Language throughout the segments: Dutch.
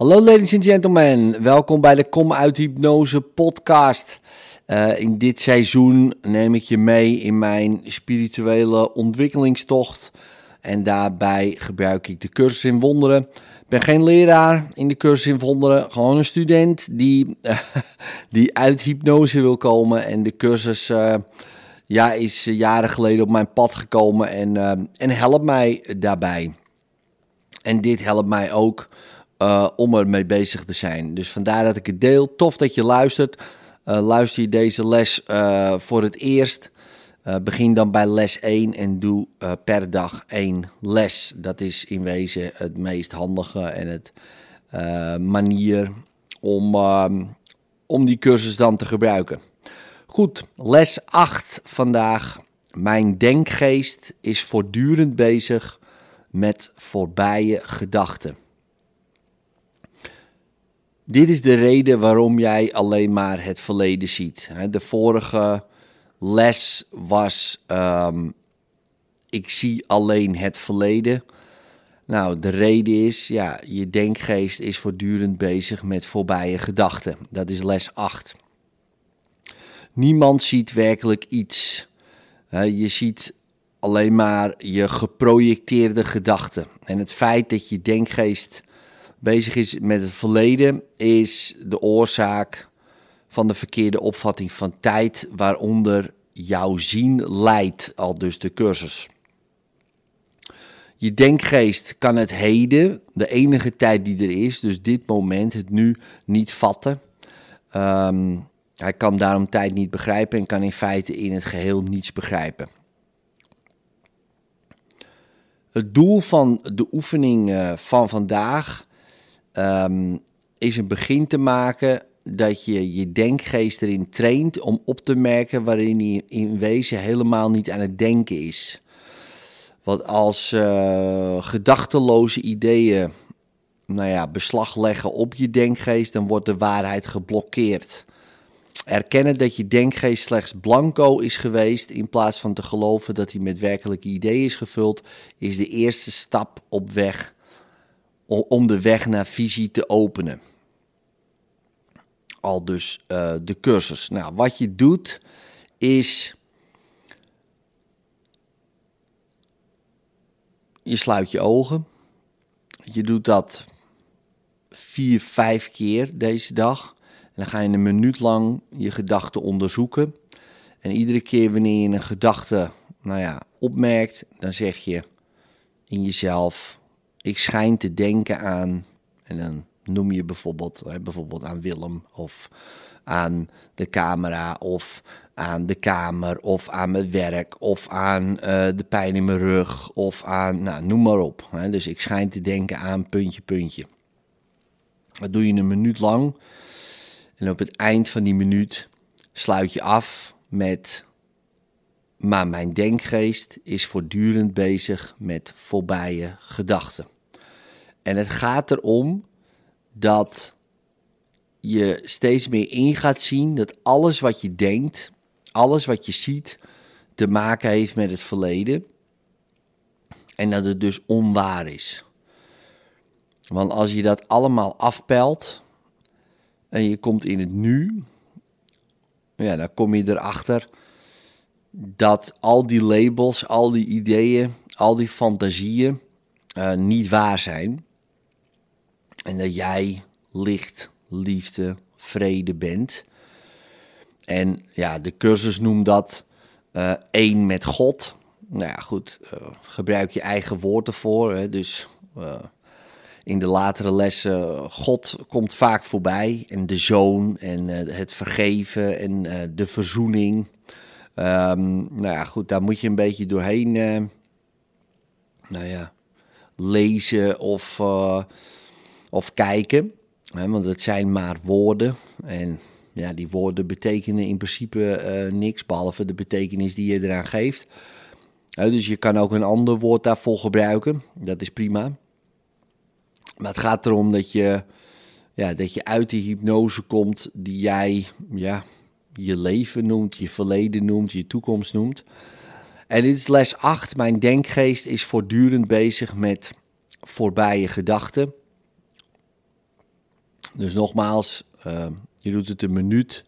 Hallo ladies and gentlemen, welkom bij de Kom uit Hypnose podcast. Uh, in dit seizoen neem ik je mee in mijn spirituele ontwikkelingstocht. En daarbij gebruik ik de cursus in wonderen. Ik ben geen leraar in de cursus in wonderen, gewoon een student die, die uit hypnose wil komen. En de cursus uh, ja, is jaren geleden op mijn pad gekomen en, en helpt mij daarbij. En dit helpt mij ook uh, om ermee bezig te zijn. Dus vandaar dat ik het deel. Tof dat je luistert. Uh, luister je deze les uh, voor het eerst. begin dan bij les 1 en doe per dag één les. Dat is in wezen het meest handige en het manier om, om die cursus dan te gebruiken. Goed, les 8 vandaag. Mijn denkgeest is voortdurend bezig met voorbije gedachten. Dit is de reden waarom jij alleen maar het verleden ziet. De vorige les was: um, ik zie alleen het verleden. Nou, de reden is, ja, je denkgeest is voortdurend bezig met voorbije gedachten. Dat is les 8. Niemand ziet werkelijk iets. Je ziet alleen maar je geprojecteerde gedachten. En het feit dat je denkgeest bezig is met het verleden, is de oorzaak van de verkeerde opvatting van tijd, waaronder jouw zien leidt, al dus de cursus. Je denkgeest kan het heden, de enige tijd die er is, dus dit moment, het nu, niet vatten. Ehm, hij kan daarom tijd niet begrijpen en kan in feite in het geheel niets begrijpen. Het doel van de oefening eh, van vandaag um, is een begin te maken dat je je denkgeest erin traint om op te merken waarin hij in wezen helemaal niet aan het denken is. Want als uh, gedachteloze ideeën nou ja, beslag leggen op je denkgeest, dan wordt de waarheid geblokkeerd. Erkennen dat je denkgeest slechts blanco is geweest, in plaats van te geloven dat hij met werkelijke ideeën is gevuld, is de eerste stap op weg om de weg naar visie te openen. Al dus uh, de cursus. Nou, wat je doet is. Je sluit je ogen. Je doet dat vier, vijf keer deze dag. En dan ga je een minuut lang je gedachten onderzoeken. En iedere keer wanneer je een gedachte nou ja, opmerkt, dan zeg je in jezelf: ik schijn te denken aan, en dan noem je bijvoorbeeld, bijvoorbeeld aan Willem of aan de camera of aan de kamer of aan mijn werk of aan uh, de pijn in mijn rug of aan, nou, noem maar op. Hè. Dus ik schijn te denken aan puntje, puntje. Dat doe je een minuut lang en op het eind van die minuut sluit je af met maar mijn denkgeest is voortdurend bezig met voorbije gedachten. En het gaat erom dat je steeds meer in gaat zien dat alles wat je denkt, alles wat je ziet, te maken heeft met het verleden. En dat het dus onwaar is. Want als je dat allemaal afpelt en je komt in het nu, ja, dan kom je erachter dat al die labels, al die ideeën, al die fantasieën uh, niet waar zijn. En dat jij licht, liefde, vrede bent. En ja, de cursus noemt dat uh, één met God. Nou ja, goed, uh, gebruik je eigen woord ervoor. Hè? Dus in de latere lessen, God komt vaak voorbij. En de zoon en het vergeven en de verzoening. Um, nou ja, goed, daar moet je een beetje doorheen, uh, nou ja, lezen of, uh, of kijken. Hè, want het zijn maar woorden. En ja, die woorden betekenen in principe uh, niks, behalve de betekenis die je eraan geeft. dus je kan ook een ander woord daarvoor gebruiken. Dat is prima. Maar het gaat erom dat je, ja, dat je uit die hypnose komt die jij ja, je leven noemt, je verleden noemt, je toekomst noemt. En dit is les 8. Mijn denkgeest is voortdurend bezig met voorbije gedachten. Dus nogmaals, uh, je doet het een minuut.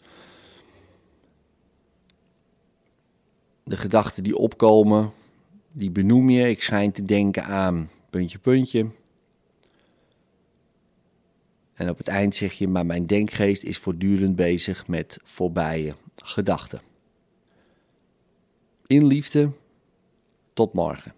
De gedachten die opkomen, die benoem je. Ik schijn te denken aan puntje, puntje. En op het eind zeg je, maar mijn denkgeest is voortdurend bezig met voorbije gedachten. In liefde, tot morgen.